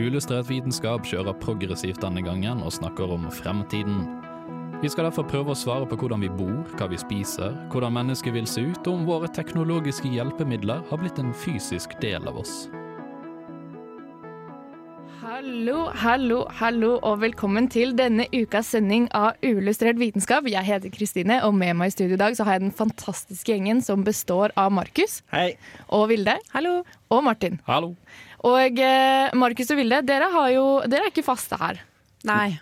Uillustrert vitenskap kjører progressivt denne gangen og snakker om fremtiden. Vi skal derfor prøve å svare på hvordan vi bor, hva vi spiser, hvordan mennesket vil se ut, og om våre teknologiske hjelpemidler har blitt en fysisk del av oss. Hallo, hallo, hallo, og velkommen til denne ukas sending av Uillustrert vitenskap. Jeg heter Kristine, og med meg i studio i dag så har jeg den fantastiske gjengen som består av Markus Hei. og Vilde. Hallo. Og Martin. Hallo! Og eh, Markus og Vilde, dere, har jo, dere er ikke faste her. Nei.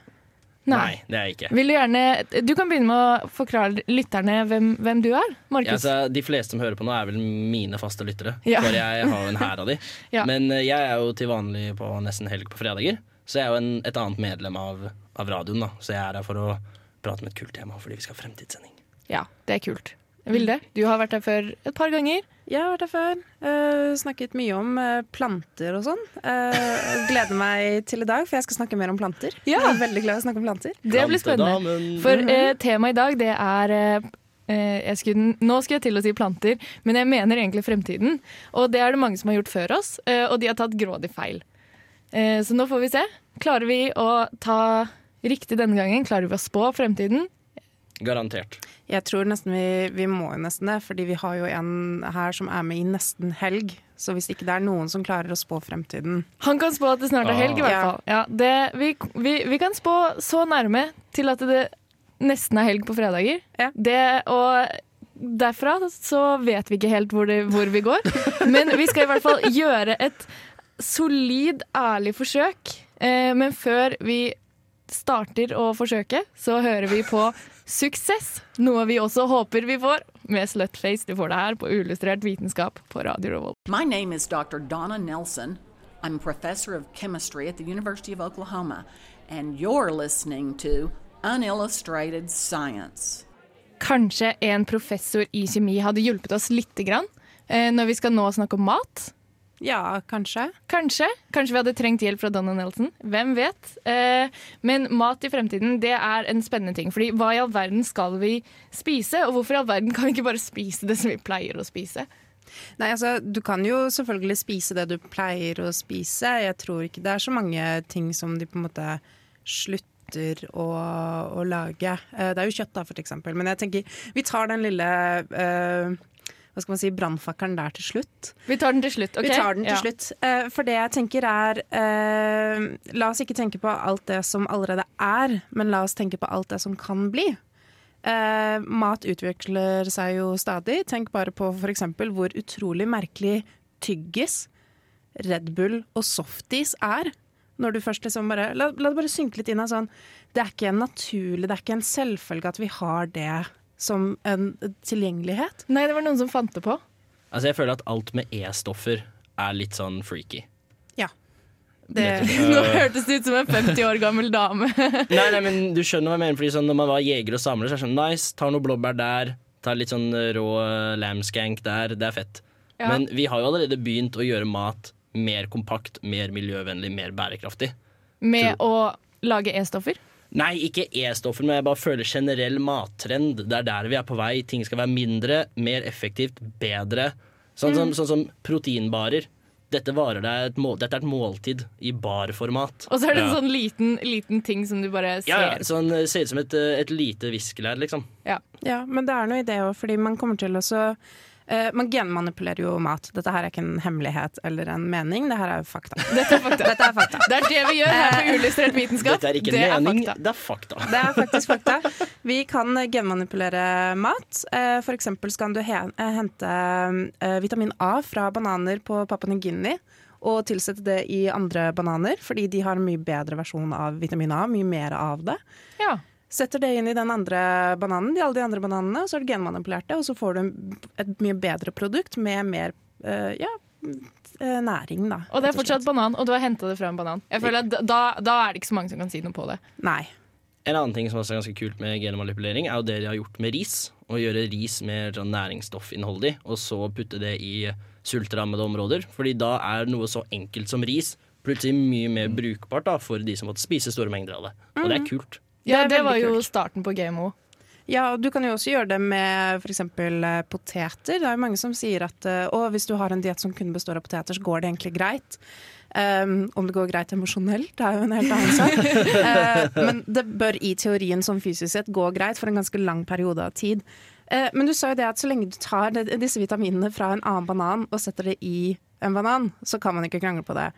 Nei, det er jeg ikke. Vil du gjerne Du kan begynne med å forklare lytterne hvem, hvem du er, Ja, altså, de fleste som hører på nå, er vel mine faste lyttere. Ja. For jeg har en hær av de. Ja. Men eh, jeg er jo til vanlig på nesten helg på fredager. Så jeg er jo en, et annet medlem av, av radioen. da Så jeg er her for å prate med et kult tema fordi vi skal ha fremtidssending. Ja, det er kult. Vilde, du har vært her før et par ganger. Jeg har vært her før. Uh, snakket mye om eh, planter og sånn. Uh, gleder meg til i dag, for jeg skal snakke mer om planter. Ja. Jeg er veldig glad i å snakke om planter. Det blir spennende. For eh, temaet i dag, det er jeg skulle, Nå skal jeg til å si planter, men jeg mener egentlig fremtiden. Og det er det mange som har gjort før oss, eh, og de har tatt grådig feil. Eh, så nå får vi se. Klarer vi å ta riktig denne gangen? Klarer vi å spå fremtiden? Garantert. Jeg tror nesten vi, vi må jo nesten det, fordi vi har jo en her som er med i nesten helg. Så hvis ikke det er noen som klarer å spå fremtiden Han kan spå at det snart er helg, i hvert fall. Ja, det, vi, vi, vi kan spå så nærme til at det nesten er helg på fredager. Ja. Det, og derfra så vet vi ikke helt hvor, det, hvor vi går. Men vi skal i hvert fall gjøre et solid, ærlig forsøk. Eh, men før vi starter å forsøke, så hører vi på Suksess, noe vi også håper vi får med Slutface. Du får det her på Uillustrert vitenskap på Radio Revolt. My name is Dr. Donna Nelson. I'm a professor of chemistry at the University of Oklahoma, and you're listening to Unillustrated Science. Kanskje en professor i kjemi hadde hjulpet oss lite grann eh, når vi skal nå snakke om mat. Ja, kanskje. Kanskje. Kanskje vi hadde trengt hjelp fra Donna Nelson. Hvem vet? Eh, men mat i fremtiden det er en spennende ting. Fordi hva i all verden skal vi spise? Og hvorfor i all verden kan vi ikke bare spise det som vi pleier å spise? Nei, altså, Du kan jo selvfølgelig spise det du pleier å spise. Jeg tror ikke det er så mange ting som de på en måte slutter å, å lage. Eh, Det er jo kjøtt, da, for eksempel. Men jeg tenker, vi tar den lille eh, hva skal man si, brannfakkelen der til slutt. Vi tar den til slutt. ok? Vi tar den til Ja. slutt. Uh, for det jeg tenker er uh, La oss ikke tenke på alt det som allerede er, men la oss tenke på alt det som kan bli. Uh, mat utvikler seg jo stadig. Tenk bare på f.eks. hvor utrolig merkelig tyggis, Red Bull og softis er. Når du først liksom bare La, la det bare synke litt inn. av Sånn, det er ikke en naturlig, det er ikke en selvfølge at vi har det som en tilgjengelighet. Nei, det var noen som fant det på. Altså, jeg føler at alt med E-stoffer er litt sånn freaky. Ja. Det, Nå hørtes det ut som en 50 år gammel dame. Nei, nei, men du skjønner hva jeg mener. Fordi sånn, Når man var jeger og samler, så er det sånn nice. Tar noe blåbær der. Tar litt sånn rå uh, lamskank der. Det er fett. Ja. Men vi har jo allerede begynt å gjøre mat mer kompakt, mer miljøvennlig, mer bærekraftig. Med å lage E-stoffer. Nei, ikke E-stoffer, men jeg bare føler generell mattrend. Det er der vi er på vei. Ting skal være mindre, mer effektivt, bedre. Sånn som, sånn som proteinbarer. Dette, varer deg et mål, dette er et måltid i barformat. Og så er det en Ja. sånn liten, liten ting som du bare ser. Ja, sånn, eh, ser ut som et, eh, et lite viskelær, liksom. Ja. Ja, men det er noe i det òg, fordi man kommer til å så Man genmanipulerer jo mat. Dette her er ikke en hemmelighet eller en mening, det her er jo fakta. Dette er fakta. Dette er fakta. Det er det vi gjør her på Uillustrert vitenskap. Dette er ikke det en mening, er det er fakta. Det er faktisk fakta. Vi kan genmanipulere mat. Eh, For eksempel så kan du eh, hente eh, vitamin A fra bananer på Papua Ny-Guinea Og tilsette det i andre bananer, fordi de har en mye bedre versjon av vitamin A. Mye mer av det. Ja. Setter det inn i den andre bananen, de alle de andre bananene, og så er det genmanipulert det, og så får du et mye bedre produkt med mer, uh, ja, eh, næring, da. Og det er fortsatt banan, og du har henta det fra en banan. Jeg føler at da, da er det ikke så mange som kan si noe på det. Nei. En annen ting som også er ganske kult med genmanipulering, er jo det de har gjort med ris. Å gjøre ris mer sånn næringsstoffinnholdig, og så putte det i sultrammede områder. Fordi da er noe så enkelt som ris plutselig mye mer brukbart da, for de som måtte spise store mengder av det. Og det er kult. Ja, det, det, var jo kult. starten på GMO. Ja, og du kan jo også gjøre det med f.eks. poteter. Det er jo mange som sier at eh, å, hvis du har en diett som kun består av poteter, så går det egentlig greit. Um, om det går greit emosjonelt, det er jo en helt annen sak. uh, men det bør i teorien som fysisk sett gå greit for en ganske lang periode av tid. Uh, men du sa jo det at så lenge du tar det, disse vitaminene fra en annen banan og setter det i en banan, så kan man ikke krangle på det.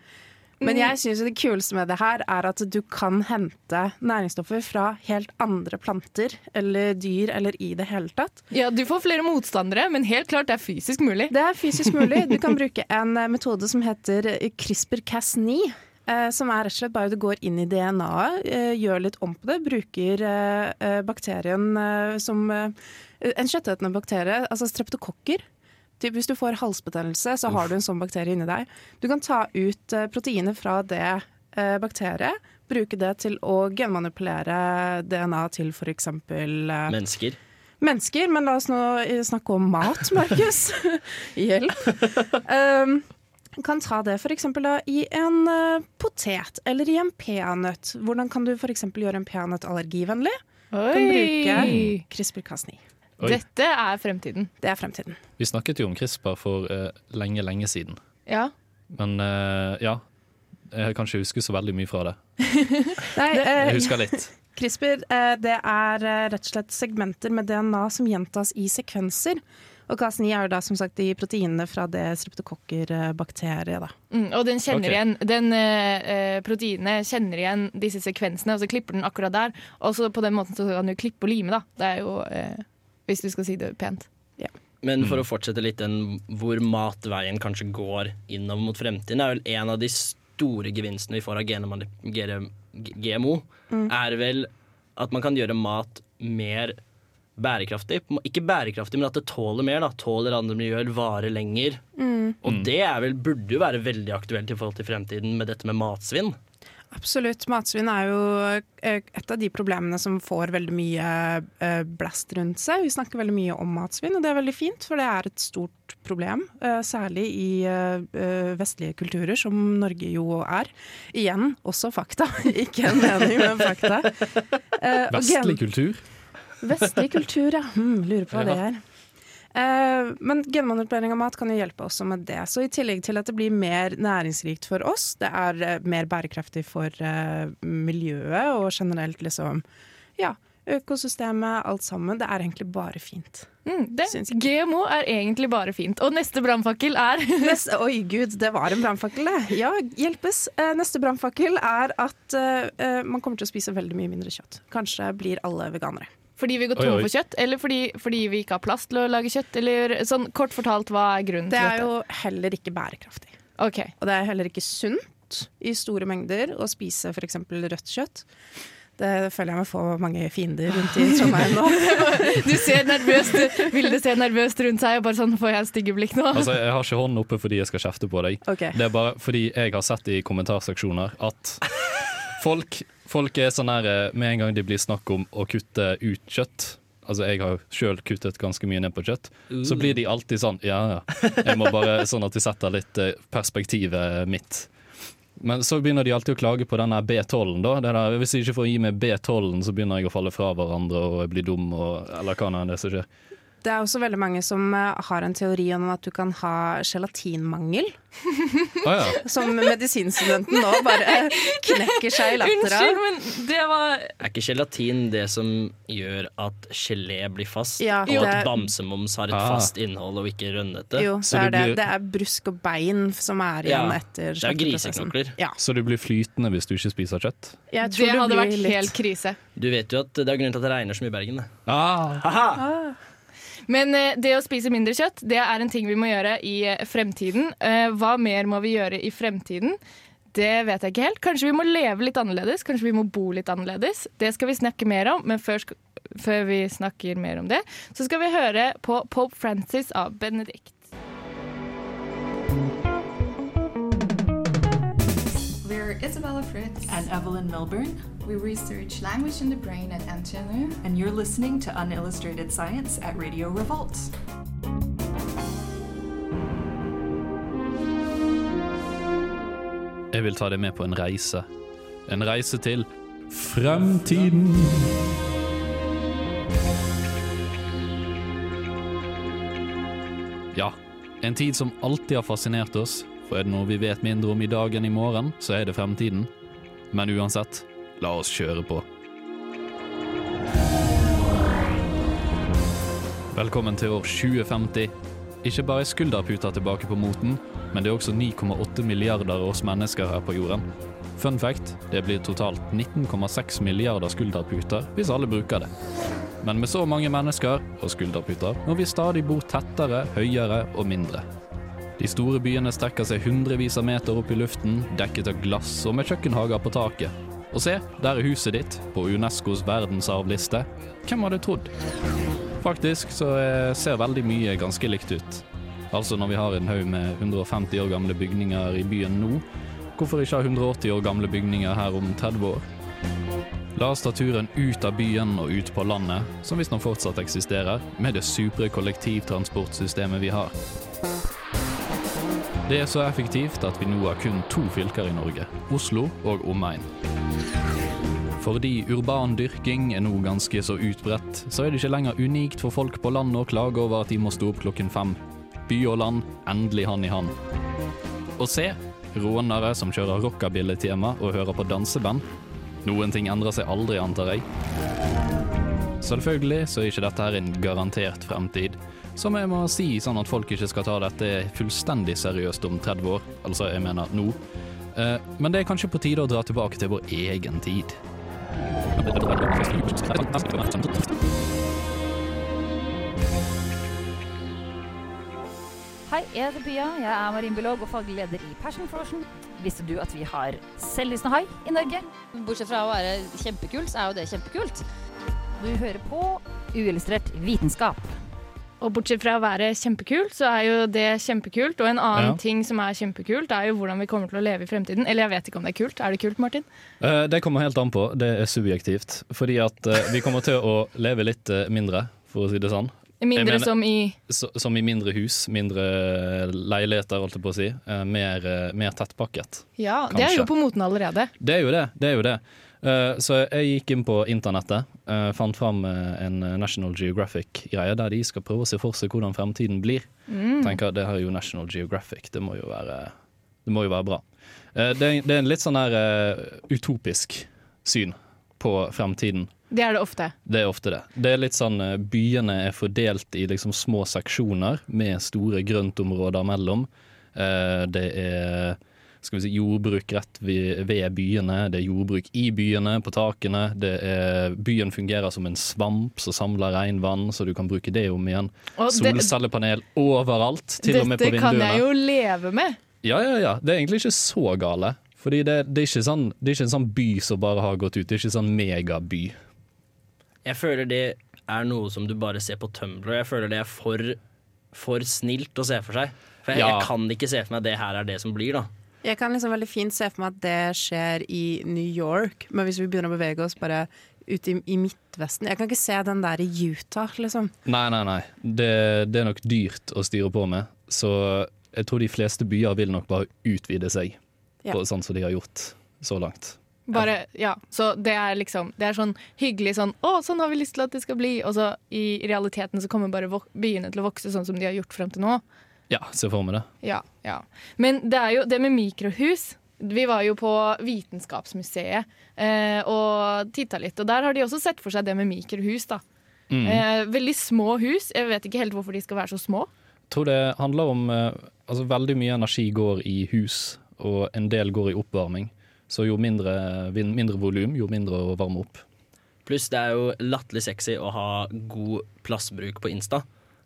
Men jeg synes det kuleste med det her er at du kan hente næringsstoffer fra helt andre planter eller dyr eller i det hele tatt. Ja, Du får flere motstandere, men helt klart det er fysisk mulig. Det er fysisk mulig. Du kan bruke en eh, metode som heter CRISPR-Cas9. eh, Som er rett og slett bare du går inn i DNA-et, eh, gjør litt om på det, bruker eh, eh, bakterien eh, som eh, en kjøttetende bakterie, altså streptokokker. Typ, hvis du får halsbetennelse, så har du en sånn bakterie inni deg. Du kan ta ut proteinet proteiner fra det eh, bakteriet, bruke det til å genmanipulere DNA til f.eks. Uh, Mennesker. mennesker, men la oss nå eh, snakke om mat, Markus. Hjelp. Um, kan ta det for eksempel i en uh, potet eller i en peanøtt. Hvordan kan du for eksempel gjøre en peanøtt allergivennlig? Kan bruke CRISPR-Cas9. Oi. Dette er fremtiden. Det er fremtiden. Vi snakket jo om CRISPR for uh, lenge, lenge siden. Ja. Men uh, ja, jeg kan ikke huske så veldig mye fra det. Nei, Jeg eh, husker litt. CRISPR det er rett og slett segmenter med DNA som gjentas i sekvenser. Og Cas9 er jo da som sagt de proteinene fra det streptokokkerbakteriet. da. Mm, og den kjenner okay. igjen Den eh, eh, proteinet kjenner igjen disse sekvensene, og så klipper den akkurat der. Og så på den måten så kan du klippe og lime, da. Det er jo eh, Hvis du skal si det pent. Men for å fortsette litt den hvor matveien kanskje går innover mot fremtiden, er vel en av de store gevinstene vi får av GMO, mm. GMO, er vel at man kan gjøre mat mer bærekraftig. Ikke bærekraftig, men at det tåler mer. da Tåler andre miljøer, varer lenger. Og det er vel, burde jo være veldig aktuelt i forhold til fremtiden med dette med matsvinn. Absolutt. Matsvinn er jo eh, et av de problemene som får veldig mye eh, blast rundt seg. Vi snakker veldig mye om matsvinn, og det er veldig fint, for det er et stort problem. eh, Særlig i vestlige kulturer, som Norge jo er. Igjen også fakta, ikke en mening, men fakta. Vestlig kultur. Vestlig kultur, ja. Hmm, lurer på hva det er. Eh, men genmanipulering av mat kan jo hjelpe også med det. Så i tillegg til at det blir mer næringsrikt for oss, det er eh, mer bærekraftig for eh, miljøet og generelt liksom ja, økosystemet, alt sammen. Det er egentlig bare fint. Mm, det, GMO er egentlig bare fint. Og neste brannfakkel er Neste, oi gud, det var en brannfakkel, det. Ja, hjelpes. Neste brannfakkel er at eh, man kommer til å spise veldig mye mindre kjøtt. Kanskje blir alle veganere. Fordi vi går tom for kjøtt, eller fordi, fordi vi ikke har plass til å lage kjøtt? Eller sånn kort fortalt, hva er grunnen Det til er jo heller ikke bærekraftig. Ok, Og det er heller ikke sunt i store mengder å spise f.eks. rødt kjøtt. Det føler jeg meg få mange fiender rundt i Trondheim nå. Du ser nervøst Vilde ser nervøst rundt seg, og bare sånn får jeg stygge blikk nå. Altså, Jeg har ikke hånden oppe fordi jeg skal kjefte på deg. Okay. Det er bare fordi jeg har sett i kommentarseksjoner at folk, folk er sånn her eh, Med en gang det blir snakk om å kutte ut kjøtt Altså Jeg har sjøl kuttet ganske mye ned på kjøtt. Så blir de alltid sånn Ja, ja. Jeg må bare Sånn at de setter litt eh, perspektivet mitt. Men så begynner de alltid å klage på denne B12-en. da der, Hvis jeg ikke får gi meg B12-en, så begynner jeg å falle fra hverandre og blir dum. Og, eller hva nå enn det som skjer. Det er også veldig mange som eh, har en teori om at du kan ha gelatinmangel. Oh, ja. Som medisinstudenten nå bare knekker seg i latter Unnskyld, men det var Er ikke gelatin det som gjør at gelé blir fast, Ja, og at det- bamsemums har et Ah. fast innhold og ikke rønnete? Jo, Så så er det det, blir- det er brusk og bein som er igjen Ja, etter det er griseknokler. Ja, Så du blir flytende hvis du ikke spiser kjøtt? jeg tror Det hadde vært litt- helt krise. Du vet jo at det er grunnen til at det regner så mye i Bergen. Det. Ah. Men eh, det å spise mindre kjøtt, det er en ting vi må gjøre i eh, fremtiden. Eh, hva mer må vi gjøre i fremtiden? Det vet jeg ikke helt. Kanskje vi må leve litt annerledes? Kanskje vi må bo litt annerledes? Det skal vi snakke mer om, men før, før vi snakker mer om det, så skal vi høre på Pope Francis av Benedict. Isabella Fritz. And Evelyn Milburn. We research language in the brain at antenna And you're listening to Unillustrated Science at Radio Revolt. Jeg vil ta deg med på en reise. En reise til fremtiden. Ja, en tid som alltid har fascinert oss, for er det noe vi vet mindre om i dag enn i morgen, så er det fremtiden. Men uansett, la oss kjøre på. Velkommen til år 2050. Ikke bare er skulderputa tilbake på moten, men det er også 9,8 milliarder oss mennesker her på jorden. Fun fact, det blir totalt 19,6 milliarder skulderputer hvis alle bruker det. Men med så mange mennesker og skulderputer må vi stadig bo tettere, høyere og mindre. De store byene strekker seg hundrevis av meter opp i luften, dekket av glass og med kjøkkenhager på taket. Og se, der er huset ditt, på Unescos verdensarvliste. Hvem hadde trodd? Faktisk så eh, ser veldig mye ganske likt ut. Altså når vi har en haug med 150 år gamle bygninger i byen nå, hvorfor ikke ha 180 år gamle bygninger her om 30 år? La oss ta turen ut av byen og ut på landet, som visstnok fortsatt eksisterer, med det supre kollektivtransportsystemet vi har. Det er så effektivt at vi nå har kun to fylker i Norge, Oslo og omegn. Fordi urban dyrking er nå ganske så utbredt, så er det ikke lenger unikt for folk på landet å klage over at de må stå opp klokken fem. By og land, endelig hand i hand. Og se, rånere som kjører rockabilly-tema og hører på danseband. Noen ting endrer seg aldri, antar jeg. Selvfølgelig så er ikke dette her en garantert fremtid. Som jeg må si, sånn at folk ikke skal ta dette fullstendig seriøst om 30 år. Altså, jeg mener nå. Eh, Men det er kanskje på tide å dra tilbake til vår egen tid. Hei, jeg heter Pia. Jeg er marinbiolog og faglig leder i Passion Frosion. Visste du at vi har selvlysende hai i Norge? Bortsett fra å være kjempekult, så er jo det kjempekult. Du hører på Uillustrert vitenskap. Og bortsett fra å være kjempekult, så er jo det kjempekult. Og en annen Ja. ting som er kjempekult, er jo hvordan vi kommer til å leve i fremtiden. Eller jeg vet ikke om det er kult. Er det kult, Martin? Eh, Det kommer helt an på. Det er subjektivt. Fordi at eh, vi kommer til å leve litt eh, mindre, for å si det sånn. Mindre mener- som i Så, som i mindre hus, mindre leiligheter, holdt jeg på å si. Eh, mer, eh, mer tettpakket. Ja, det er jo på moten allerede. Det er jo det. det er jo det. Eh, så jeg gikk inn på internettet, eh, fant fram en National Geographic-greie der de skal prøve å se for seg hvordan fremtiden blir. Mm. Tenker Det her er jo National Geographic, det må jo være, det må jo være bra. Eh, det, er, det er en litt sånn eh, utopisk syn på fremtiden. Det er det ofte. Det er ofte det. Det er litt sånn eh, Byene er fordelt i liksom små seksjoner med store grøntområder mellom. Eh, Det er skal vi si, jordbruk rett ved, ved byene, det er jordbruk i byene, på takene. Det er, byen fungerer som en svamp som samler regnvann, så du kan bruke det om igjen. Og det- overalt, til og med på vinduene. Dette kan jeg jo leve med. Ja, ja, ja. Det er egentlig ikke så gale. Fordi det, det, er ikke sånn, det er ikke en sånn by som bare har gått ut. Det er ikke en sånn megaby. Jeg føler det er noe som du bare ser på Tumblr. Jeg føler det er for, for snilt å se for seg. For jeg, Ja. jeg kan ikke se for meg at det her er det som blir, da. Jeg kan liksom veldig fint se for meg at det skjer i New York, men hvis vi begynner å bevege oss bare ut i, i Midtvesten Jeg kan ikke se den der i Utah, liksom. Nei, nei, nei. Det, det er nok dyrt å styre på med. Så jeg tror de fleste byer vil nok bare utvide seg, Ja. på, sånn som de har gjort så langt. Bare, ja. Så det er liksom Det er sånn hyggelig sånn Å, sånn har vi lyst til at det skal bli. Og så i realiteten så kommer bare byene til å vokse sånn som de har gjort frem til nå. Ja, se for meg det. Ja, ja. Men det er jo det med mikrohus. Vi var jo på Vitenskapsmuseet eh, og titta litt, og der har de også sett for seg det med mikrohus. da. Mm. Eh, veldig små hus. Jeg vet ikke helt hvorfor de skal være så små. Jeg tror det handler om eh, Altså, veldig mye energi går i hus, og en del går i oppvarming. Så jo mindre, mindre volum, jo mindre å varme opp. Pluss det er jo latterlig sexy å ha god plassbruk på Insta.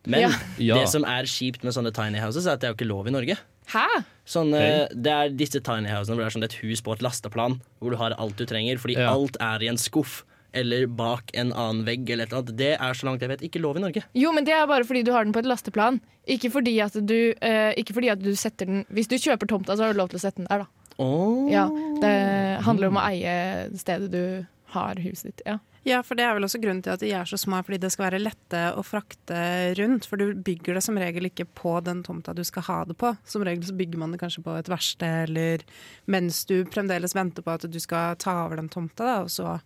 Men Ja. Ja. det som er kjipt med sånne tiny houses, er at det er jo ikke lov i Norge. Hæ? Sånne, Hei. det er disse tiny housene hvor det er sånn et hus på et lasteplan, hvor du har alt du trenger, fordi Ja. alt er i en skuff. Eller bak en annen vegg. Eller et eller annet. Det er så langt jeg vet ikke lov i Norge. Jo, men det er bare fordi du har den på et lasteplan. Ikke fordi at du, eh, ikke fordi at du setter den Hvis du kjøper tomta, så har du lov til å sette den der, da. Ja, det handler om å eie stedet du har huset ditt. Ja. Ja, for det er vel også grunnen til at de er så små, fordi det skal være lette å frakte rundt. For du bygger det som regel ikke på den tomta du skal ha det på. Som regel så bygger man det kanskje på et verksted, eller mens du fremdeles venter på at du skal ta over den tomta, da, og så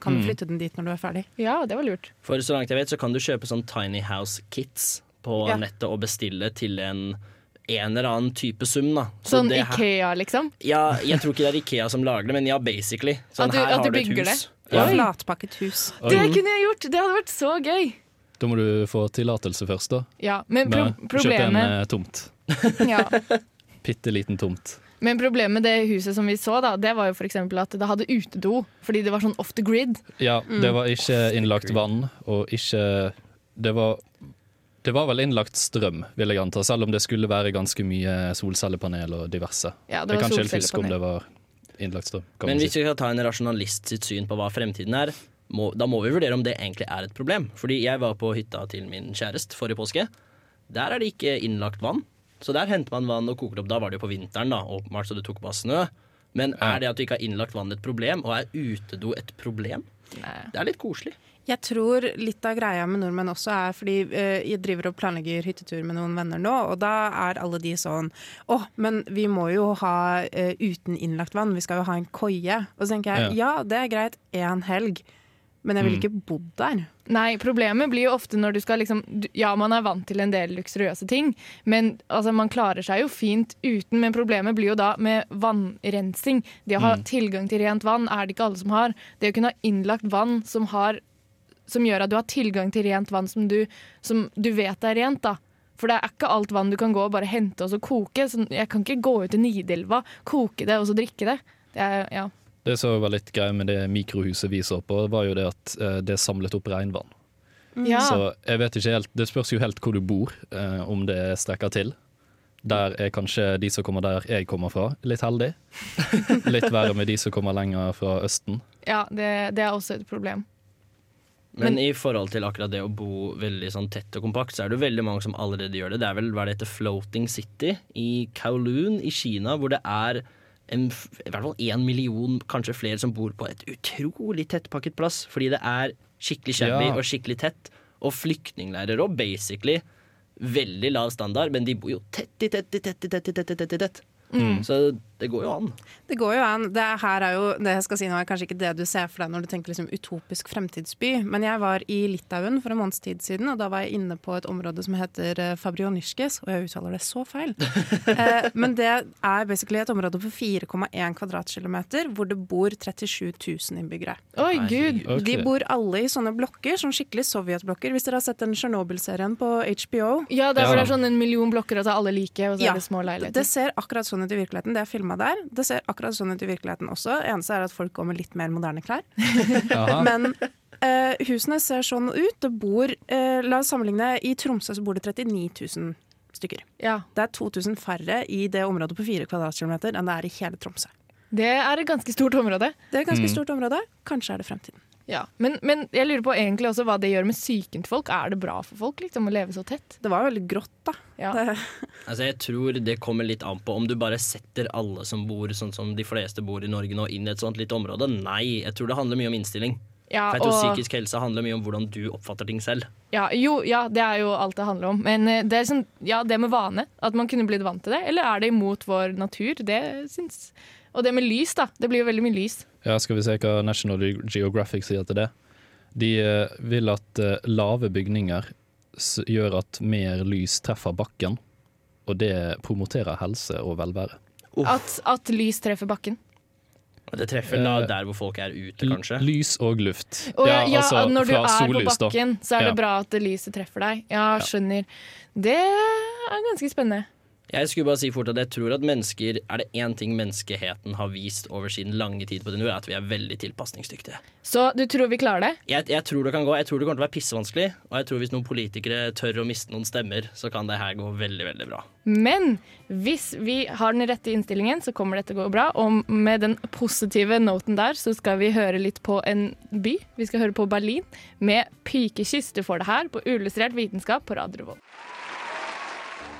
kan du Mm. flytte den dit når du er ferdig. Ja, det var lurt. For så langt jeg vet, så kan du kjøpe sånn Tiny House Kits på Ja. nettet og bestille til en en eller annen type sum, da. Så Sånn det her- Ikea, liksom. Ja, jeg tror ikke det er Ikea som lager det, men ja, basically. Sånn, At du- her at har du et hus. det? Ja. Flatpakket hus. Det kunne jeg gjort! Det hadde vært så gøy. Da må du få tillatelse først, da. Ja, men pro problemet... Kjøpe en eh, tomt. ja. Bitte liten tomt. Men problemet med det huset som vi så, da, det var jo eksempel at det hadde utedo. Fordi det var sånn off the grid. Ja, Mm. det var ikke innlagt vann, og ikke Det var det var vel innlagt strøm, vil jeg anta, selv om det skulle være ganske mye solcellepanel og diverse. Ja, det jeg kan ikke helt huske om det var innlagt strøm. Kan Men man hvis vi skal ta en rasjonalist sitt syn på hva fremtiden er, må, da må vi vurdere om det egentlig er et problem. Fordi jeg var på hytta til min kjæreste forrige påske. Der er det ikke innlagt vann. Så der henter man vann og koker opp. Da var det jo på vinteren, da, åpenbart, så det tok bare snø. Men er det at du ikke har innlagt vann et problem, og er utedo et problem? Det er litt koselig. Jeg tror litt av greia med nordmenn også er fordi eh, jeg driver og planlegger hyttetur med noen venner nå, og da er alle de sånn Å, men vi må jo ha eh, uten innlagt vann, vi skal jo ha en koie. Og så tenker jeg ja, det er greit én helg, men jeg ville Mm. ikke bodd der. Nei, problemet blir jo ofte når du skal liksom Ja, man er vant til en del luksuriøse ting, men altså, man klarer seg jo fint uten. Men problemet blir jo da med vannrensing. Det å ha Mm. tilgang til rent vann er det ikke alle som har. Det å kunne ha innlagt vann som, har, som gjør at du har tilgang til rent vann som du, som du vet er rent, da. For det er ikke alt vann du kan gå og bare hente og så koke. Så jeg kan ikke gå ut i Nidelva, koke det og så drikke det. Det er, ja. Det som var litt greia med det mikrohuset vi så på, var jo det at eh, det samlet opp regnvann. Ja. Så jeg vet ikke helt, det spørs jo helt hvor du bor, eh, om det strekker til. Der er kanskje de som kommer der jeg kommer fra, litt heldig. Litt verre med de som kommer lenger fra Østen. ja det, det er også et problem. Men, i forhold til akkurat det å bo veldig sånn tett og kompakt, så er det jo veldig mange som allerede gjør det. Det er vel hva det heter Floating City i Kowloon i Kina, hvor det er en, i hvert fall én million, kanskje flere, som bor på et utrolig tettpakket plass. Fordi det er skikkelig shabby Ja. og skikkelig tett. Og flyktningleirer òg, basically. Veldig lav standard, men de bor jo tett i tett i tett i tett i tett. tett, tett, tett. Mm. Så det går jo an. Det går jo an. Det her er jo det jeg skal si nå er kanskje ikke det du ser for deg når du tenker liksom utopisk fremtidsby, men jeg var i Litauen for en måneds tid siden, og da var jeg inne på et område som heter eh, Fabrioniskes, og jeg uttaler det så feil. eh, men det er basically et område på 4,1 kvadratkilometer hvor det bor 37 000 innbyggere. Oi, gud. De bor alle i sånne blokker, sånn skikkelig sovjetblokker. Hvis dere har sett den Tsjernobyl-serien på HBO. Ja, det er, hvor det er sånn en million blokker, og så er alle like, og så Ja, er det små leiligheter. Det ser akkurat sånn ut i virkeligheten. Det er filma der. Det ser akkurat sånn ut i virkeligheten også. Eneste er at folk går med litt mer moderne klær. Men eh, husene ser sånn ut. Det bor eh, La oss sammenligne. I Tromsø så bor det 39 000 stykker. Det er 2000 færre i det området på 4 kvadratkilometer enn det er i hele Tromsø. Det er et ganske stort område. Det er et ganske Mm. stort område. Kanskje er det fremtiden. Ja, men, men jeg lurer på egentlig også hva det gjør med psyken til folk. Er det bra for folk liksom, å leve så tett? Det var veldig grått, da. Ja. Altså jeg tror det kommer litt an på om du bare setter alle som bor sånn som de fleste bor i Norge nå, inn i et sånt lite område. Nei, jeg tror det handler mye om innstilling. Ja, For jeg tror og- Psykisk helse handler mye om hvordan du oppfatter ting selv. Ja, jo, ja, det er jo alt det handler om. Men eh, det er sånn, ja, det med vane. At man kunne blitt vant til det. Eller er det imot vår natur? Det syns Og det med lys, da. Det blir jo veldig mye lys. Ja, skal vi se hva National Geographic sier til det. De eh, vil at eh, lave bygninger gjør at mer lys treffer bakken, og det promoterer helse og velvære. At, at lys treffer bakken. Det treffer da Eh, der hvor folk er ute, kanskje. Lys og luft. Og ja, ja, altså når du fra er på bakken, da. så er Ja. det bra at lyset treffer deg. Ja, skjønner. Det er ganske spennende. Jeg skulle bare si fort at jeg tror at mennesker Er det én ting menneskeheten har vist over sin lange tid på denne jord, er at vi er veldig tilpasningsdyktige. Så du tror vi klarer det? Jeg, jeg tror det kan gå. Jeg tror det kommer til å være pissevanskelig. Og jeg tror hvis noen politikere tør å miste noen stemmer, så kan det her gå veldig, veldig bra. Men hvis vi har den rette innstillingen, så kommer dette gå bra. Og med den positive noten der, så skal vi høre litt på en by. Vi skal høre på Berlin med 'Pikekyss'. Du får det her på Uillustrert vitenskap på Radio Revolt.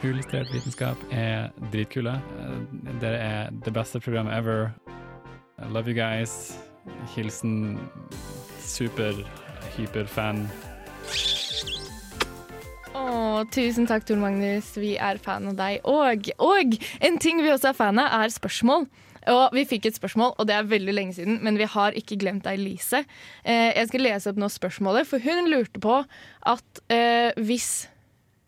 Uillustrert vitenskap er dritkule. Eh, Dere er det beste programmet ever. I love you guys. Hilsen super-hyperfan. Å, tusen takk, Tor Magnus. Vi er fan av deg. Og, og en ting vi også er fan av, er spørsmål. Og Vi fikk et spørsmål, og det er veldig lenge siden, men vi har ikke glemt deg, Lise. Eh, jeg skal lese opp nå spørsmålet, for hun lurte på at eh, hvis,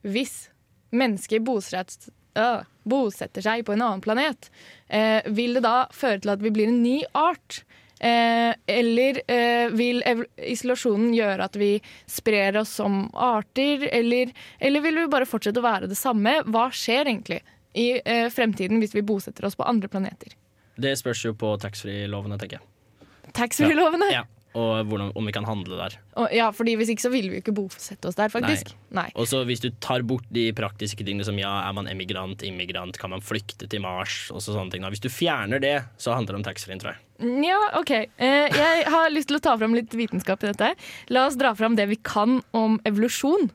hvis mennesker bosetter, øh, bosetter seg på en annen planet, eh, vil det da føre til at vi blir en ny art? Eh, eller eh, vil isolasjonen gjøre at vi sprer oss som arter, eller, eller vil vi bare fortsette å være det samme? Hva skjer egentlig i eh, fremtiden hvis vi bosetter oss på andre planeter? Det spørs jo på taxfree-lovene, tenker jeg. Taxfree-lovene? Ja. Og hvordan, om vi kan handle der. Og, ja, fordi hvis ikke så ville vi jo ikke bosette oss der, faktisk. Nei. Og så hvis du tar bort de praktiske tingene som ja, er man emigrant, immigrant, kan man flykte til Mars, og så sånne ting. Hvis du fjerner det, så handler det om taxfree-en, tror jeg. Ja, OK. Eh, jeg har lyst til å ta fram litt vitenskap i dette. La oss dra fram det vi kan om evolusjon.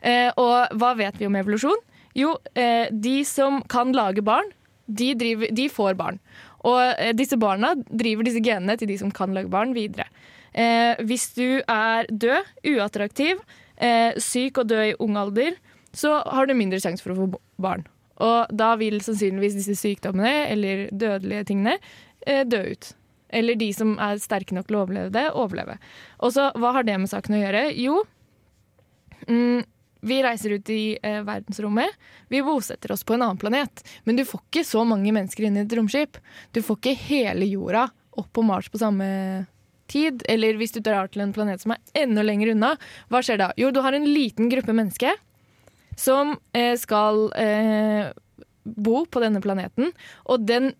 Eh, og hva vet vi om evolusjon? Jo, eh, de som kan lage barn, de, driver, de får barn. Og disse barna driver disse genene til de som kan lage barn, videre. Eh, hvis du er død, uattraktiv, eh, syk og død i ung alder, så har du mindre sjanse for å få barn. Og da vil sannsynligvis disse sykdommene eller dødelige tingene eh, dø ut. Eller de som er sterke nok til å overleve det, overleve. Og så, hva har det med saken å gjøre? Jo, mm, vi reiser ut i eh, verdensrommet. Vi bosetter oss på en annen planet. Men du får ikke så mange mennesker inn i et romskip. Du får ikke hele jorda opp på Mars på samme tid. Eller hvis du drar til en planet som er enda lenger unna, hva skjer da? Jo, du har en liten gruppe mennesker som eh, skal eh, bo på denne planeten. Og den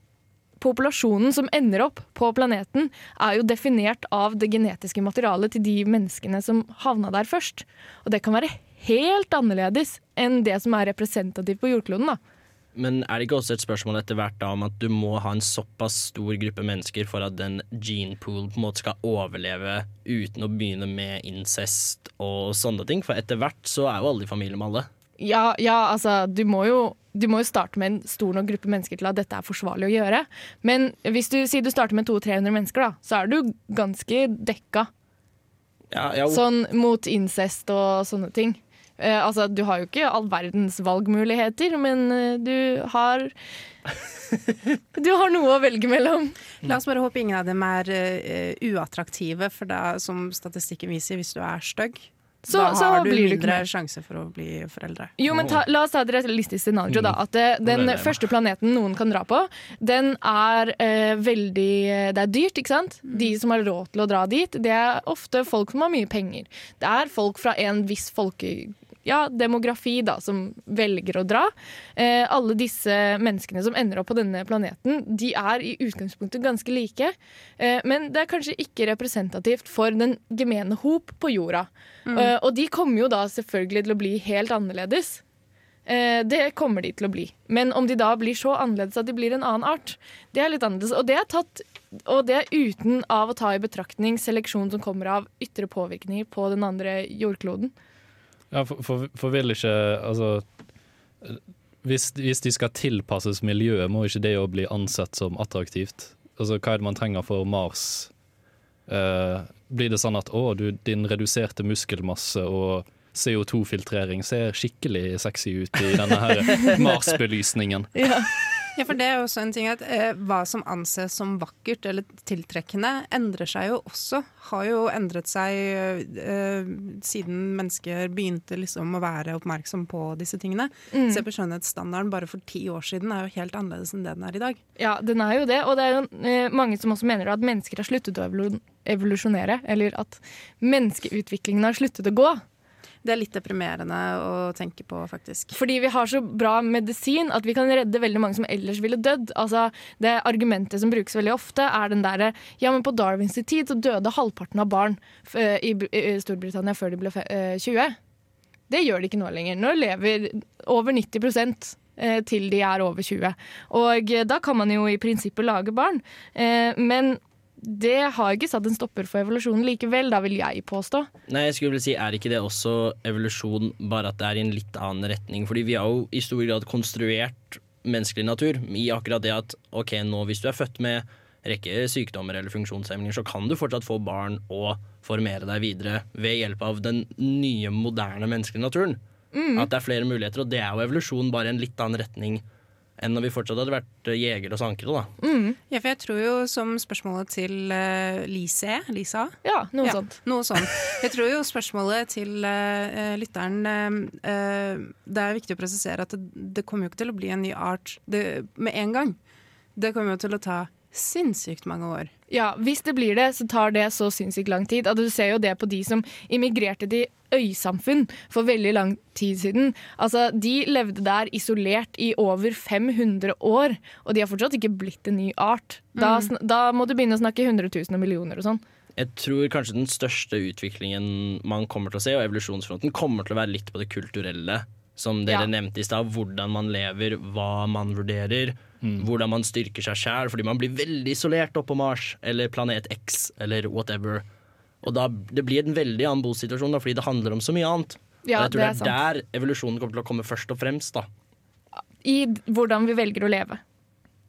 populasjonen som ender opp på planeten, er jo definert av det genetiske materialet til de menneskene som havna der først. Og det kan være helt annerledes enn det som er representativt på jordkloden. da. Men er det ikke også et spørsmål etter hvert da om at du må ha en såpass stor gruppe mennesker for at den gene pool på en måte skal overleve uten å begynne med incest og sånne ting? For etter hvert så er jo alle i familie med alle. Ja, ja altså, du må, jo, du må jo starte med en stor nok gruppe mennesker til at dette er forsvarlig å gjøre. Men hvis du sier du starter med 200-300 mennesker, da, så er du ganske dekka. Ja, ja, Sånn mot incest og sånne ting. Eh, altså, du har jo ikke all verdens valgmuligheter, men eh, du har Du har noe å velge mellom. La oss bare håpe ingen av dem er uh, uattraktive, for da, som statistikken viser, hvis du er stygg, Så- da så har du blir du mindre med. sjanse for å bli foreldre. Jo, men ta, La oss ta et realistisk scenario. da, at det, Den Det det. første planeten noen kan dra på, den er eh, veldig Det er dyrt, ikke sant? De som har råd til å dra dit, det er ofte folk som har mye penger. Det er folk fra en viss folke... Ja, demografi da, som velger å dra. Eh, alle disse menneskene som ender opp på denne planeten, de er i utgangspunktet ganske like. Eh, men det er kanskje ikke representativt for den gemene hop på jorda. Mm. Eh, og de kommer jo da selvfølgelig til å bli helt annerledes. Eh, det kommer de til å bli. Men om de da blir så annerledes at de blir en annen art, det er litt annerledes. Og det er, tatt, og det er uten av å ta i betraktning seleksjon som kommer av ytre påvirkninger på den andre jordkloden. Ja, for, for, for vil ikke Altså hvis, hvis de skal tilpasses miljøet, må ikke det jo bli ansett som attraktivt? Altså, Hva er det man trenger for Mars? Eh, blir det sånn at å, du, din reduserte muskelmasse og CO2-filtrering ser skikkelig sexy ut i denne her Mars-belysningen? Ja. For det er jo også en ting at eh, Hva som anses som vakkert eller tiltrekkende, endrer seg jo også. Har jo endret seg eh, siden mennesker begynte liksom å være oppmerksom på disse tingene. Mm. Se på skjønnhetsstandarden bare for ti år siden er jo helt annerledes enn det den er i dag. Ja, den er jo det. Og det er jo eh, mange som også mener at mennesker har sluttet å evolusjonere. Eller at menneskeutviklingen har sluttet å gå. Det er litt deprimerende å tenke på, faktisk. Fordi vi har så bra medisin at vi kan redde veldig mange som ellers ville dødd. Altså, det argumentet som brukes veldig ofte, er den derre Ja, men på Darwins tid så døde halvparten av barn eh, i, Storbritannia før de ble eh, 20. Det gjør de ikke nå lenger. Nå lever over 90 eh, til de er over 20. Og eh, da kan man jo i prinsippet lage barn. Eh, Men det har ikke satt en stopper for evolusjonen likevel, da vil jeg påstå. Nei, jeg skulle vel si, Er ikke det også evolusjon, bare at det er i en litt annen retning? Fordi vi har jo i stor grad konstruert menneskelig natur i akkurat det at ok, nå hvis du er født med rekke sykdommer eller funksjonshemninger, så kan du fortsatt få barn og formere deg videre ved hjelp av den nye, moderne menneskelige naturen. Mm. At det er flere muligheter, og det er jo evolusjon bare i en litt annen retning enn når vi fortsatt hadde vært eh, jegere og sankere. da. Mm. Ja, for jeg tror jo som spørsmålet til uh, Lise Lisa? Ja, noe sånt. Noe sånt. Jeg tror jo spørsmålet til uh, lytteren eh, eh, Det er viktig å presisere at det, det kommer jo ikke til å bli en ny art det, med en gang. Det kommer jo til å ta sinnssykt mange år. Ja, hvis det blir det, så tar det så sinnssykt lang tid. Altså, du ser jo det på de som immigrerte til øysamfunn for veldig lang tid siden. Altså, de levde der isolert i over 500 år, og de har fortsatt ikke blitt en ny art. Da, Mm. da må du begynne å snakke 100 000 og millioner og sånn. Jeg tror kanskje den største utviklingen man kommer til å se, og evolusjonsfronten, kommer til å være litt på det kulturelle. Som dere Ja. nevnte i stad, hvordan man lever, hva man vurderer. Hvordan man styrker seg sjæl, fordi man blir veldig isolert oppe på Mars eller planet X eller whatever. Og da, Det blir en veldig annen bosituasjon, da, fordi det handler om så mye annet. Ja, og jeg tror det er det er der evolusjonen kommer til å komme først og fremst. da. I hvordan vi velger å leve.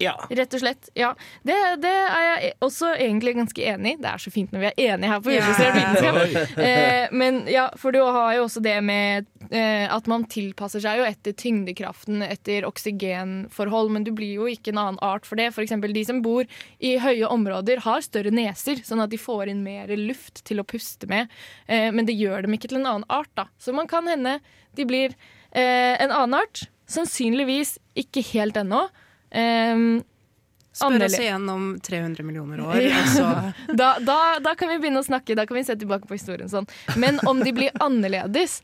Ja. Rett og slett. Ja. Det, det er jeg også egentlig ganske enig i. Det er så fint når vi er enige her på Ja. Vitenskap. Oi. Eh, men ja, for du har jo også det med eh, at man tilpasser seg jo etter tyngdekraften, etter oksygenforhold, men du blir jo ikke en annen art for det. Eksempel de som bor i høye områder har større neser, sånn at de får inn mer luft til å puste med. Eh, men det gjør dem ikke til en annen art, da. Så man kan hende de blir eh, en annen art. Sannsynligvis ikke helt ennå. Um, Spør oss igjen om 300 millioner år, Ja. så da, da, da kan vi begynne å snakke, da kan vi se tilbake på historien sånn. Men om de blir annerledes,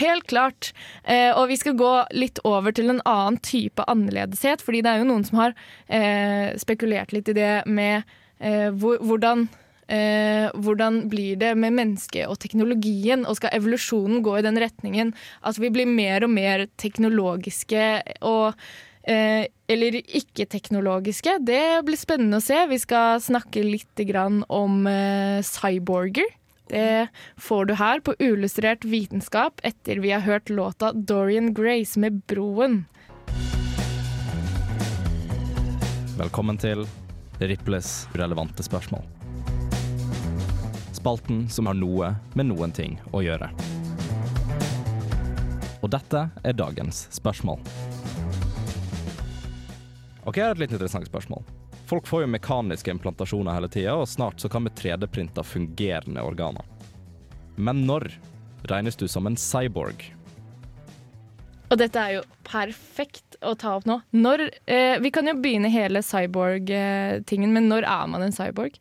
helt klart. Eh, og vi skal gå litt over til en annen type annerledeshet, fordi det er jo noen som har eh, spekulert litt i det med eh, hvor, hvordan Eh, hvordan blir det med mennesket og teknologien, og skal evolusjonen gå i den retningen at vi blir mer og mer teknologiske og eh, eller ikke-teknologiske. Det blir spennende å se. Vi skal snakke litt om eh, cyborger. Det får du her på Uillustrert vitenskap etter vi har hørt låta Dorian Grace med 'Broen'. Velkommen til Riples relevante spørsmål. Spalten som har noe med noen ting å gjøre. Og dette er dagens spørsmål. Ok, jeg har et litt interessant spørsmål. Folk får jo mekaniske implantasjoner hele tida, og snart så kan vi 3D-printe fungerende organer. Men når regnes du som en cyborg? Og dette er jo perfekt å ta opp nå. Når, eh, vi kan jo begynne hele cyborg-tingen, men når er man en cyborg?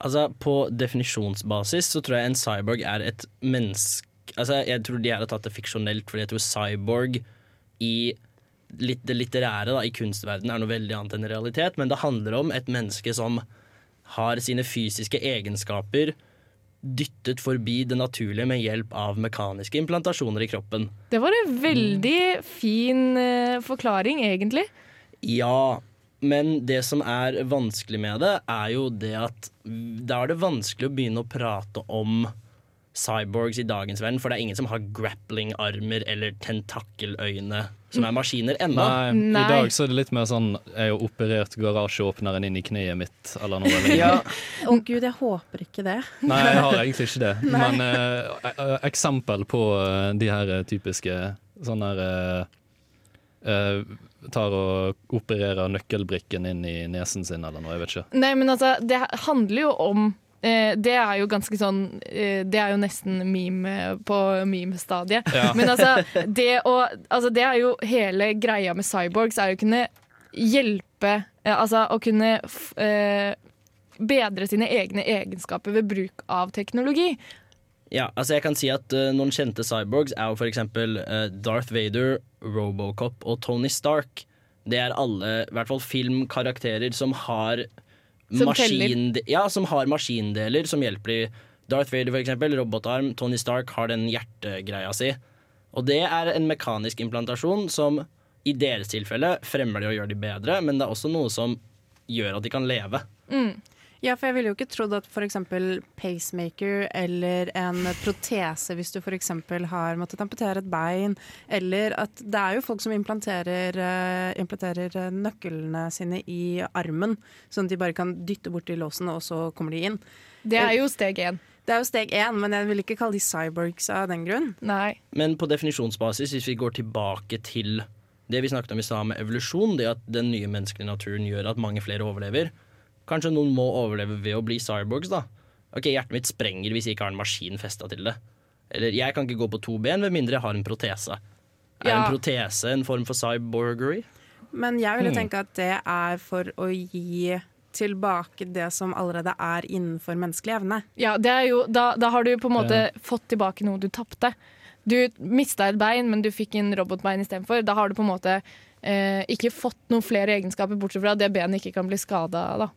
Altså, På definisjonsbasis så tror jeg en cyborg er et menneske Altså, Jeg tror de her har tatt det fiksjonelt, fordi jeg tror cyborg i litt, det litterære, da, i kunstverdenen, er noe veldig annet enn realitet. Men det handler om et menneske som har sine fysiske egenskaper dyttet forbi det naturlige med hjelp av mekaniske implantasjoner i kroppen. Det var en veldig fin uh, forklaring, egentlig. Ja, men det som er vanskelig med det, er jo det at da er det vanskelig å begynne å prate om cyborgs i dagens verden, for det er ingen som har grappling-armer eller tentakkeløyne som er maskiner ennå. Nei, I dag så er det litt mer sånn Jeg har operert garasjeåpneren inn i kneet mitt, eller noe lignende. Ja. Å gud, jeg håper ikke det. Nei, jeg har egentlig ikke det. Nei. Men eh, eh, eksempel på eh, de her typiske sånn her eh, eh, Tar og opererer nøkkelbrikken inn i nesen sin eller noe, jeg vet ikke. Nei, men altså, det handler jo om Det er jo ganske sånn eh, Det er jo nesten meme på meme-stadiet. Ja. Men altså det, å, altså det er jo hele greia med cyborgs, er jo å kunne hjelpe eh, Altså å kunne eh, bedre sine egne egenskaper ved bruk av teknologi. Ja, altså jeg kan si at uh, Noen kjente cyborgs er jo eksempel uh, Darth Vader, Robocop og Tony Stark. Det er alle, i hvert fall filmkarakterer, som har Som maskin- ja, som har maskindeler som hjelper de. Darth Vader, for eksempel, robotarm. Tony Stark har den hjertegreia si. Og det er en mekanisk implantasjon som i deres tilfelle fremmer de og gjør de bedre, men det er også noe som gjør at de kan leve. Mm. Ja, for jeg ville jo ikke trodd at f.eks. pacemaker eller en protese hvis du f.eks. har måttet amputere et bein, eller at det er jo folk som implanterer, eh, implanterer eh, nøklene sine i armen, sånn at de bare kan dytte borti låsen, og så kommer de inn. Det er jo steg én. Det er jo steg én, men jeg vil ikke kalle de cyborgs av den grunn. Nei. Men på definisjonsbasis, hvis vi går tilbake til det vi snakket om i stad med evolusjon, det at den nye menneskelige naturen gjør at mange flere overlever Kanskje noen må overleve ved å bli cyborgs, da. Ok, Hjertet mitt sprenger hvis jeg ikke har en maskin festa til det. Eller jeg kan ikke gå på to ben med mindre jeg har en protese. Er Ja. en protese en form for cyborgery? Men jeg ville Hmm. tenke at det er for å gi tilbake det som allerede er innenfor menneskelig evne. Ja, det er jo, da, da har du på en måte fått tilbake noe du tapte. Du mista et bein, men du fikk en robotbein istedenfor. Da har du på en måte eh, ikke fått noen flere egenskaper, bortsett fra at det benet ikke kan bli skada. Da.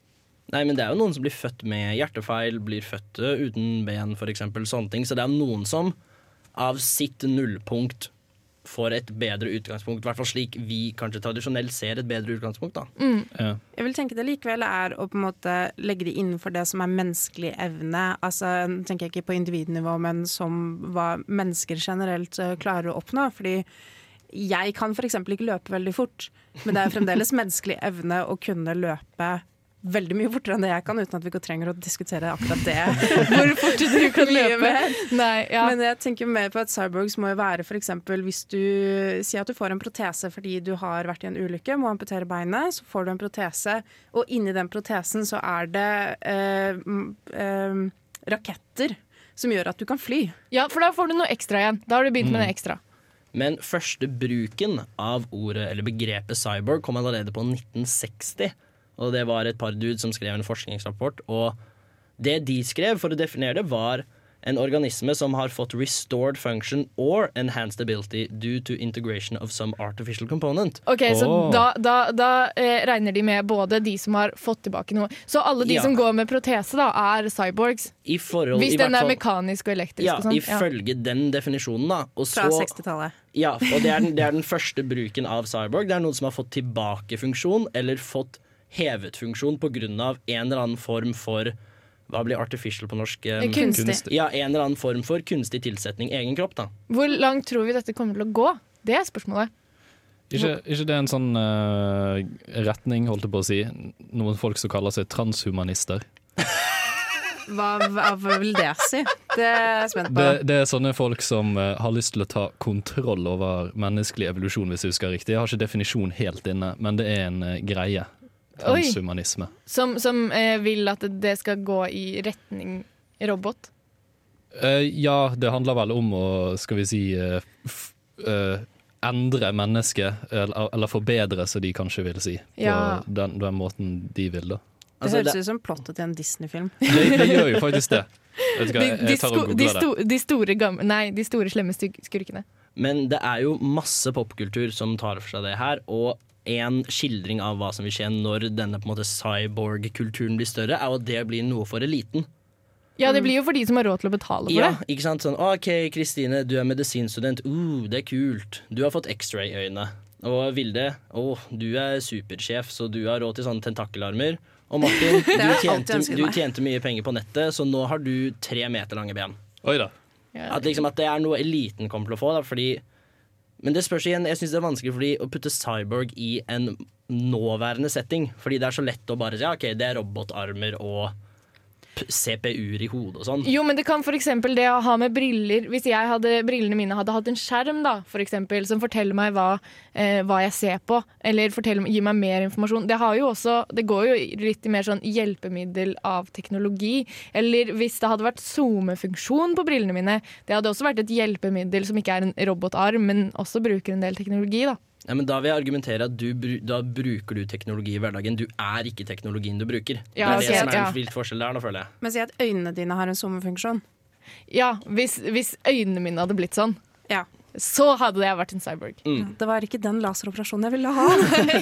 Nei, men det er jo noen som blir født med hjertefeil, blir født uh, uten ben, for eksempel, sånne ting. Så det er noen som av sitt nullpunkt får et bedre utgangspunkt. I hvert fall slik vi kanskje tradisjonelt ser et bedre utgangspunkt, da. Jeg vil tenke det likevel er å på en måte legge det innenfor det som er menneskelig evne. Altså, nå tenker jeg ikke på individnivå, men som hva mennesker generelt eh, klarer å oppnå. Fordi jeg kan f.eks. ikke løpe veldig fort, men det er fremdeles menneskelig evne å kunne løpe veldig mye fortere enn det jeg kan, uten at vi trenger å diskutere akkurat det. Hvor fort du kan løpe. Nei, ja. Men jeg tenker mer på at cyborgs må jo være f.eks. hvis du sier at du får en protese fordi du har vært i en ulykke, må amputere beinet, så får du en protese, og inni den protesen så er det øh, eh, raketter som gjør at du kan fly. Ja, for da får du noe ekstra igjen. Da har du begynt med Mm. det ekstra. Men første bruken av ordet eller begrepet cyborg kom allerede på 1960. Og det var et par dudes som skrev en forskningsrapport. Og det de skrev for å definere det, var en organisme som har fått restored function or enhanced ability due to integration of some artificial component. Ok, Så da, da, da eh, regner de med både de som har fått tilbake noe Så alle de Ja. som går med protese, da, er cyborgs? I forhold, Hvis i den hvert er mekanisk og elektrisk Ja, og sånn? ifølge den definisjonen, da. Og Fra 60-tallet. Ja, og det er, den, det er den første bruken av cyborg. Det er noen som har fått tilbake funksjon, eller fått hevet funksjon på grunn av en eller annen form for hva blir artificial på norsk? Eh, Kunstig. Kunstig. Ja, en eller annen form for kunstig tilsetning i egen kropp, da. Hvor langt tror vi dette kommer til å gå? Det er spørsmålet. Ikke, ikke det er en sånn uh, retning, holdt jeg på å si. Noen folk som kaller seg transhumanister. Hva, hva vil det si? Det er jeg spent på. Det, det er sånne folk som uh, har lyst til å ta kontroll over menneskelig evolusjon, hvis jeg husker riktig. Jeg har ikke definisjon helt inne, men det er en uh, greie. Oi. Transhumanisme. Som, som eh, vil at det skal gå i retning robot? Eh, ja, det handler vel om å, skal vi si eh, f eh, Endre mennesket, eller, eller forbedre, som de kanskje vil si. På Ja. den, den måten de vil, da. Det høres ut som plottet til en Disney-film. Det, det gjør jo faktisk det. Hva, De, jeg, de, jeg tar sko, og de, sto, det. de store gamle Nei, de store slemme skurkene. Men det er jo masse popkultur som tar for seg det her, og en skildring av hva som vil skje når denne på en måte cyborg-kulturen blir større, er at det blir noe for eliten. Ja, det blir jo for de som har råd til å betale for Ja, det. ikke sant? Sånn, OK, Kristine, du er medisinstudent. Uh, det er kult. Du har fått X-ray-øyne. Og Vilde, å, du er supersjef, så du har råd til sånne tentakelarmer. Og Martin, du tjente, du tjente mye penger på nettet, så nå har du tre meter lange ben. Oi da. At, liksom, at det er noe eliten kommer til å få. Da, fordi, men det spørs igjen, jeg synes det er vanskelig fordi å putte cyborg i en nåværende setting. Fordi det er så lett å bare si ja, ok, det er robotarmer og CPU-er i hodet og sånn. Jo, men det kan eksempel det å ha med briller Hvis jeg hadde, brillene mine hadde hatt en skjerm da, for eksempel, som forteller meg hva, eh, hva jeg ser på, eller gir meg mer informasjon Det, også, det går jo litt i mer sånn hjelpemiddel av teknologi. Eller hvis det hadde vært SoMe-funksjon på brillene mine. Det hadde også vært et hjelpemiddel som ikke er en robotarm, men også bruker en del teknologi. da. Ja, men da vil jeg argumentere at du, da bruker du teknologi i hverdagen. Du er ikke teknologien du bruker. Ja, det er det ok, som er ja. en vilt forskjell der, nå føler jeg. Men si at øynene dine har en sommerfunksjon. Ja, hvis, hvis øynene mine hadde blitt sånn, Ja. så hadde jeg vært en cyborg. Det var ikke den laseroperasjonen jeg ville ha.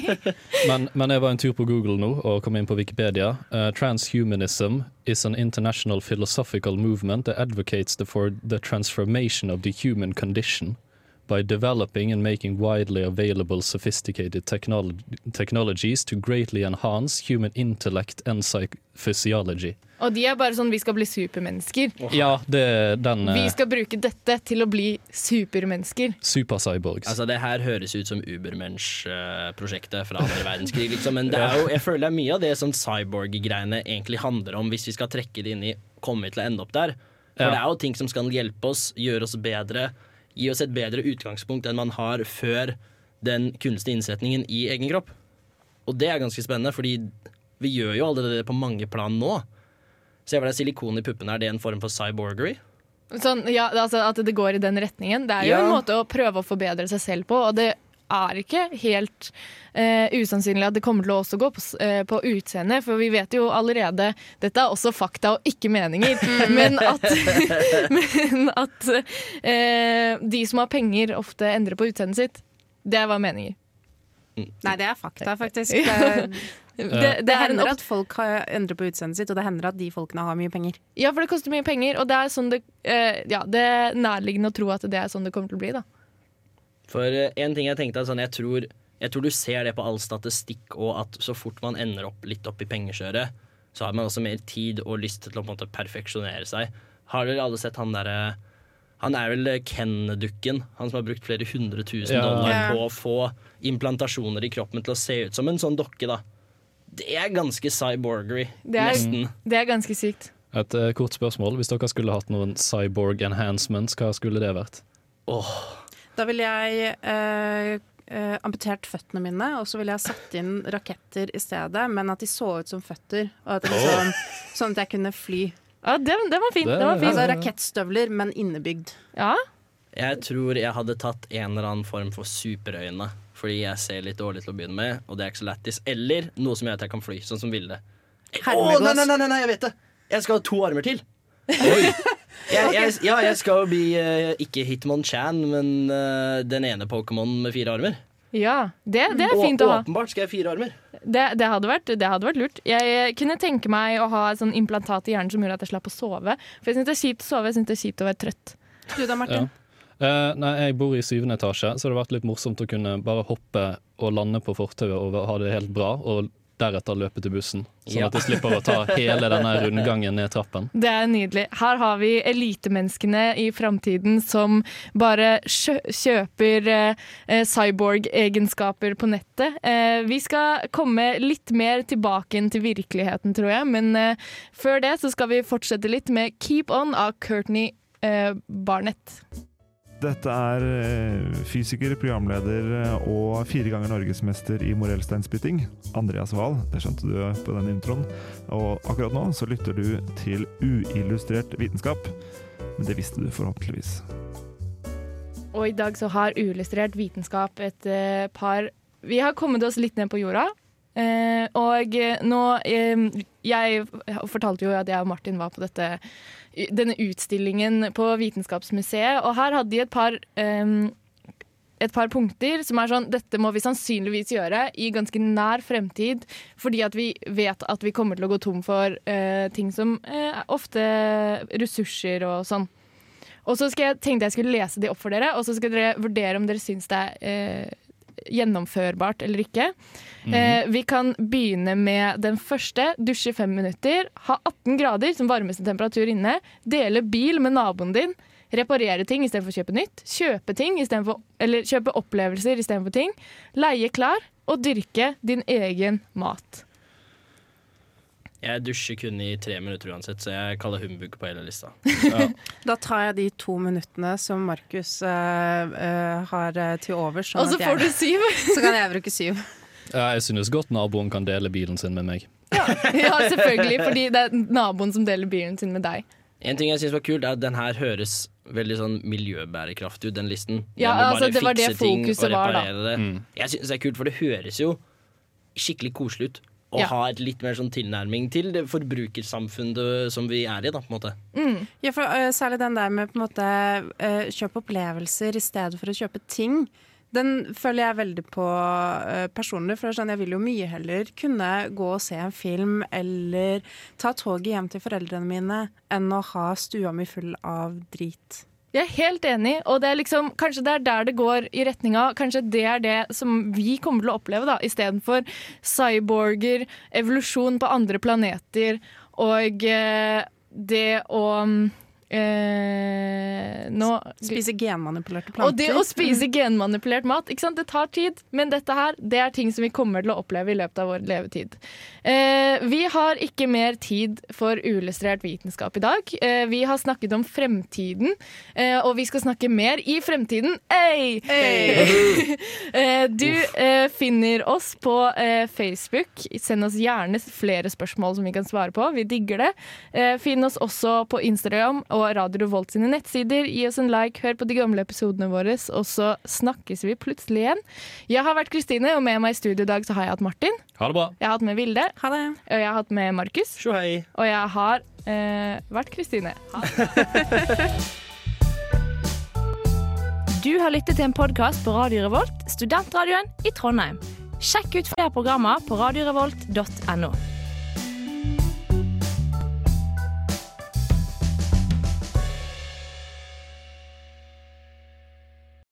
Men, men jeg var en tur på Google nå og kom inn på Wikipedia. Uh, transhumanism is an international philosophical movement that advocates the, for the transformation of the human condition by developing and making widely available sophisticated technolo technologies to greatly enhance human intellect and physiology. Og de er bare sånn vi skal bli supermennesker. Ja, det den Vi eh, skal bruke dette til å bli supermennesker. supercyborgs. Altså, det her høres ut som Ubermensch-prosjektet fra andre verdenskrig, liksom. Men det er jo, jeg føler det er mye av det som cyborg-greiene egentlig handler om, hvis vi skal trekke det inn i kommer vi til å ende opp der. For Ja. det er jo ting som skal hjelpe oss, gjøre oss bedre, gi oss et bedre utgangspunkt enn man har før den kunstige innsetningen i egen kropp. Og det er ganske spennende, fordi vi gjør jo allerede det på mange plan nå. Se hva det er silikon i puppene, er det en form for cyborgery? Sånn, ja, altså At det går i den retningen. Det er jo Ja. en måte å prøve å forbedre seg selv på, og det er ikke helt uh, usannsynlig at det kommer til å også gå på, eh, på utseende, for vi vet jo allerede Dette er også fakta og ikke meninger, men at, men at uh, de som har penger, ofte endrer på utseendet sitt. Det var meninger. Nei, det er fakta, faktisk. Det, Det- det, det er en hender at folk har endrer på utseendet sitt, og det hender at de folkene har mye penger. Ja, for det koster mye penger, og det er sånn det Ja, det er nærliggende å tro at det er sånn det kommer til å bli, da. For eh, en ting jeg tenkte er sånn, jeg tror, jeg tror du ser det på all statistikk, og at så fort man ender opp litt opp i pengeskjøret, så har man også mer tid og lyst til å på en måte perfeksjonere seg. Har dere alle sett han derre Han er vel Ken-dukken, han som har brukt flere hundre tusen Ja. dollar Ja. på å få implantasjoner i kroppen til å se ut som en sånn dokke, da. Det er ganske cyborgery. Det er, Nesten. det er ganske sykt. Et uh, kort spørsmål. Hvis dere skulle hatt noen cyborg enhancements, hva skulle det vært? Da ville jeg eh, eh, amputert føttene mine, og så ville jeg satt inn raketter i stedet, men at de så ut som føtter. Og at liksom, Sånn at jeg kunne fly. Ja, den, den var fin. Det- Den var fin. Altså rakettstøvler, men innebygd. Ja. Jeg tror jeg hadde tatt en eller annen form for superøyne. Fordi jeg ser litt dårlig til å begynne med, og det er ikke så lættis. Eller noe som gjør at jeg kan fly, sånn som Vilde. Å, nei, nei, nei, nei, nei, jeg vet det! Jeg skal ha to armer til. jeg, jeg, ja, jeg skal jo bli uh, ikke Hitmonchan, men uh, den ene Pokémon med fire armer. ja. Det, det er fint å ha. åpenbart skal jeg ha fire armer. Det, det, hadde vært, det hadde vært lurt. Jeg kunne tenke meg å ha et sånn implantat i hjernen som gjorde at jeg slapp å sove. For jeg syns det er kjipt å sove, jeg synes det er kjipt å være trøtt. Du da, Martin? Eh, nei, jeg bor i syvende etasje, så det har vært litt morsomt å kunne bare hoppe og lande på fortauet og ha det helt bra, og deretter løpe til bussen. Sånn Ja. at de slipper å ta hele denne rundgangen ned trappen. Det er nydelig. Her har vi elitemenneskene i framtiden som bare kjøper eh, eh, cyborg-egenskaper på nettet. Eh, vi skal komme litt mer tilbake inn til virkeligheten, tror jeg. Men eh, før det så skal vi fortsette litt med Keep On av Courtney eh, Barnett. Dette er eh, fysiker, programleder eh, og fire ganger norgesmester i morellsteinspytting, Andreas Wahl. Det skjønte du på den introen. Og akkurat nå så lytter du til uillustrert vitenskap. Men det visste du forhåpentligvis. Og i dag så har Uillustrert vitenskap et eh, par Vi har kommet oss litt ned på jorda. Og nå Jeg fortalte jo at jeg og Martin var på dette, denne utstillingen på Vitenskapsmuseet, og her hadde de et par um, et par punkter som er sånn Dette må vi sannsynligvis gjøre i ganske nær fremtid, fordi at vi vet at vi kommer til å gå tom for uh, ting som uh, ofte ressurser og sånn. Og så skal jeg, tenkte jeg skulle lese de opp for dere, og så skal dere vurdere om dere syns det er eh, gjennomførbart eller ikke. eh, vi kan begynne med den første. Dusje fem minutter. Ha 18 grader som varmeste temperatur inne. Dele bil med naboen din. Reparere ting istedenfor å kjøpe nytt. Kjøpe ting i for, eller kjøpe opplevelser istedenfor ting. Leie klær. Og dyrke din egen mat. Jeg dusjer kun i tre minutter uansett, så jeg kaller humbug på hele lista. Da tar jeg de to minuttene som Markus uh, uh, har eh, til overs. sånn Og så at får du syv. Så kan jeg bruke syv. Ja, jeg synes godt naboen kan dele bilen sin med meg. Ja, selvfølgelig, fordi det er naboen som deler bilen sin med deg. En ting jeg synes var kult, er at den her høres veldig sånn miljøbærekraftig ut, den listen. Ja, altså, det var det fokuset var, da. det. Jeg synes det er kult, for det høres jo skikkelig koselig ut. Å Ja. ha et litt mer sånn tilnærming til det forbrukersamfunnet som vi er i, da, på en måte. Ja, for, uh, særlig den der med på en måte uh, kjøp opplevelser i stedet for å kjøpe ting. Den føler jeg veldig på uh, personlig, for sånn, jeg vil jo mye heller kunne gå og se en film eller ta toget hjem til foreldrene mine enn å ha stua mi full av drit. Jeg er helt enig, og det er liksom, kanskje det er der det går i retninga. Kanskje det er det som vi kommer til å oppleve, da, istedenfor cyborger, evolusjon på andre planeter og eh, det å eh, nå, Spise genmanipulerte planter. Og det å spise genmanipulert mat, ikke sant? det tar tid, men dette her det er ting som vi kommer til å oppleve i løpet av vår levetid. Eh, vi har ikke mer tid for uillustrert vitenskap i dag. Eh, vi har snakket om fremtiden, eh, og vi skal snakke mer i fremtiden. Hey! hey! du eh, finner oss på eh, Facebook. Send oss gjerne flere spørsmål som vi kan svare på. Vi digger det. Eh, finn oss også på Instagram og Radio Revolt sine nettsider. Gi oss en like, hør på de gamle episodene våre, og så snakkes vi plutselig igjen. Jeg har vært Kristine, og med meg i studio i dag så har jeg hatt Martin. Ha det bra. Jeg har hatt med Vilde. Ha det. Og jeg har hatt med Markus. Sjohei. Og jeg har eh, vært Kristine. Du har lyttet til en podkast på Radio Revolt, studentradioen i Trondheim. Sjekk ut flere programmer på radiorevolt.no.